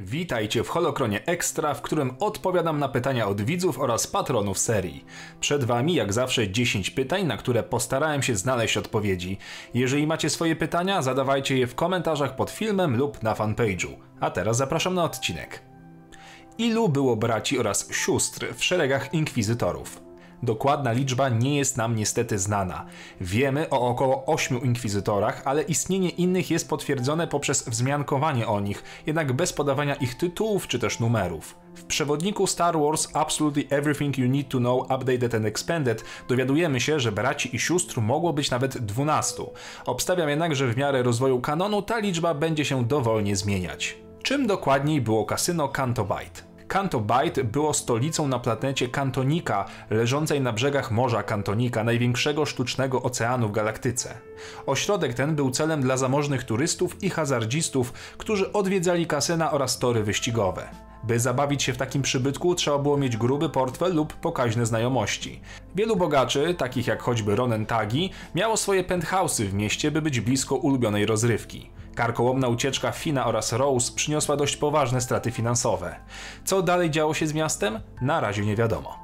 Witajcie w Holokronie Extra, w którym odpowiadam na pytania od widzów oraz patronów serii. Przed wami jak zawsze 10 pytań, na które postarałem się znaleźć odpowiedzi. Jeżeli macie swoje pytania, zadawajcie je w komentarzach pod filmem lub na fanpage'u. A teraz zapraszam na odcinek. Ilu było braci oraz sióstr w szeregach inkwizytorów? Dokładna liczba nie jest nam niestety znana. Wiemy o około 8 inkwizytorach, ale istnienie innych jest potwierdzone poprzez wzmiankowanie o nich, jednak bez podawania ich tytułów czy też numerów. W przewodniku Star Wars Absolutely Everything You Need to Know Updated and Expanded dowiadujemy się, że braci i sióstr mogło być nawet 12. Obstawiam jednak, że w miarę rozwoju kanonu ta liczba będzie się dowolnie zmieniać. Czym dokładniej było kasyno Canto Bight? Canto Bight było stolicą na planecie Kantonika, leżącej na brzegach Morza Kantonika, największego sztucznego oceanu w galaktyce. Ośrodek ten był celem dla zamożnych turystów i hazardzistów, którzy odwiedzali kasyna oraz tory wyścigowe. By zabawić się w takim przybytku, trzeba było mieć gruby portfel lub pokaźne znajomości. Wielu bogaczy, takich jak choćby Ronen Tagi, miało swoje penthouse'y w mieście, by być blisko ulubionej rozrywki. Karkołomna ucieczka Fina oraz Rose przyniosła dość poważne straty finansowe. Co dalej działo się z miastem? Na razie nie wiadomo.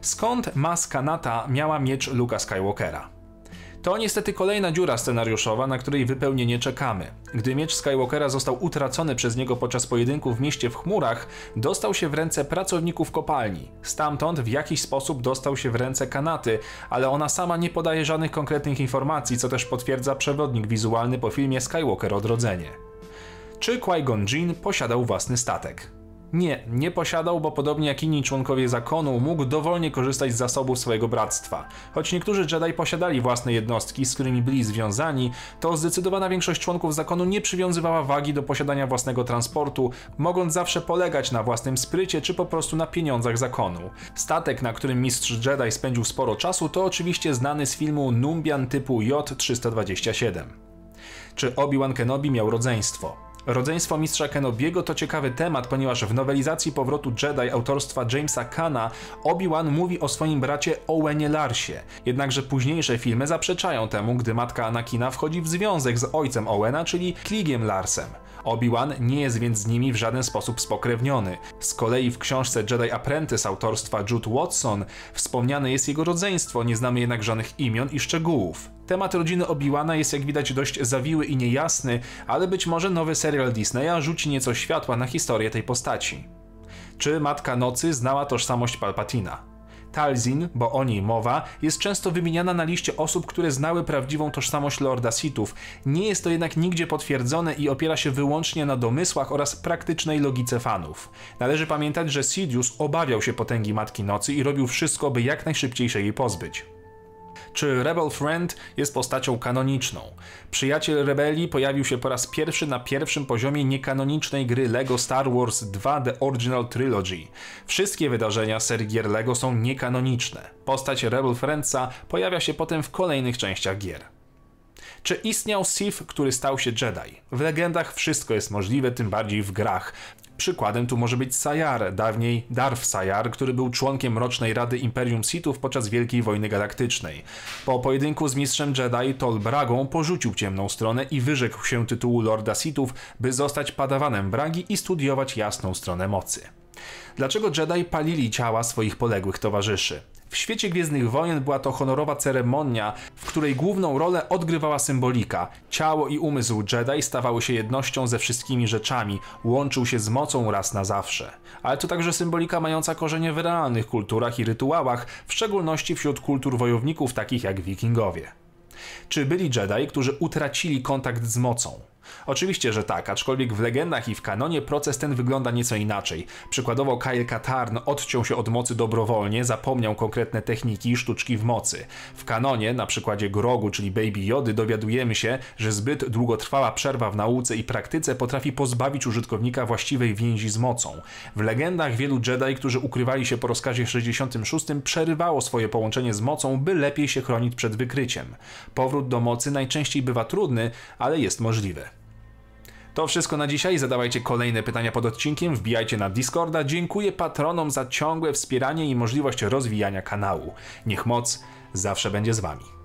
Skąd maska Nata miała miecz Luka Skywalkera? To niestety kolejna dziura scenariuszowa, na której wypełnienie czekamy. Gdy miecz Skywalkera został utracony przez niego podczas pojedynku w mieście w chmurach, dostał się w ręce pracowników kopalni. Stamtąd w jakiś sposób dostał się w ręce Kanaty, ale ona sama nie podaje żadnych konkretnych informacji, co też potwierdza przewodnik wizualny po filmie Skywalker Odrodzenie. Czy Qui-Gon Jinn posiadał własny statek? Nie, nie posiadał, bo podobnie jak inni członkowie zakonu, mógł dowolnie korzystać z zasobów swojego bractwa. Choć niektórzy Jedi posiadali własne jednostki, z którymi byli związani, to zdecydowana większość członków zakonu nie przywiązywała wagi do posiadania własnego transportu, mogąc zawsze polegać na własnym sprycie czy po prostu na pieniądzach zakonu. Statek, na którym mistrz Jedi spędził sporo czasu, to oczywiście znany z filmu Numbian typu J-327. Czy Obi-Wan Kenobi miał rodzeństwo? Rodzeństwo mistrza Kenobiego to ciekawy temat, ponieważ w nowelizacji Powrotu Jedi autorstwa Jamesa Kana Obi-Wan mówi o swoim bracie Owenie Larsie. Jednakże późniejsze filmy zaprzeczają temu, gdy matka Anakina wchodzi w związek z ojcem Owena, czyli Kligiem Larsem. Obi-Wan nie jest więc z nimi w żaden sposób spokrewniony. Z kolei w książce Jedi Apprentice autorstwa Jude Watson wspomniane jest jego rodzeństwo, nie znamy jednak żadnych imion i szczegółów. Temat rodziny Obi-Wana jest jak widać dość zawiły i niejasny, ale być może nowy serial Disneya rzuci nieco światła na historię tej postaci. Czy Matka Nocy znała tożsamość Palpatina? Talzin, bo o niej mowa, jest często wymieniana na liście osób, które znały prawdziwą tożsamość Lorda Sithów. Nie jest to jednak nigdzie potwierdzone i opiera się wyłącznie na domysłach oraz praktycznej logice fanów. Należy pamiętać, że Sidious obawiał się potęgi Matki Nocy i robił wszystko, by jak najszybciej się jej pozbyć czy Rebel Friend jest postacią kanoniczną. Przyjaciel rebelii pojawił się po raz pierwszy na pierwszym poziomie niekanonicznej gry LEGO Star Wars 2 The Original Trilogy. Wszystkie wydarzenia serii gier LEGO są niekanoniczne. Postać Rebel Friendsa pojawia się potem w kolejnych częściach gier. Czy istniał Sith, który stał się Jedi? W legendach wszystko jest możliwe, tym bardziej w grach. Przykładem tu może być Sayar, dawniej Darth Sayar, który był członkiem Mrocznej Rady Imperium Sithów podczas Wielkiej Wojny Galaktycznej. Po pojedynku z mistrzem Jedi Tol Bragą porzucił ciemną stronę i wyrzekł się tytułu Lorda Sithów, by zostać padawanem Bragi i studiować jasną stronę mocy. Dlaczego Jedi palili ciała swoich poległych towarzyszy? W świecie Gwiezdnych Wojen była to honorowa ceremonia, w której główną rolę odgrywała symbolika. Ciało i umysł Jedi stawały się jednością ze wszystkimi rzeczami, łączył się z mocą raz na zawsze. Ale to także symbolika mająca korzenie w realnych kulturach i rytuałach, w szczególności wśród kultur wojowników takich jak wikingowie. Czy byli Jedi, którzy utracili kontakt z mocą? Oczywiście, że tak, aczkolwiek w legendach i w kanonie proces ten wygląda nieco inaczej. Przykładowo Kyle Katarn odciął się od mocy dobrowolnie, zapomniał konkretne techniki i sztuczki w mocy. W kanonie, na przykładzie Grogu, czyli Baby Jody, dowiadujemy się, że zbyt długotrwała przerwa w nauce i praktyce potrafi pozbawić użytkownika właściwej więzi z mocą. W legendach wielu Jedi, którzy ukrywali się po rozkazie 66, przerywało swoje połączenie z mocą, by lepiej się chronić przed wykryciem. Powrót do mocy najczęściej bywa trudny, ale jest możliwy. To wszystko na dzisiaj. Zadawajcie kolejne pytania pod odcinkiem, wbijajcie na Discorda. Dziękuję patronom za ciągłe wspieranie i możliwość rozwijania kanału. Niech moc zawsze będzie z Wami.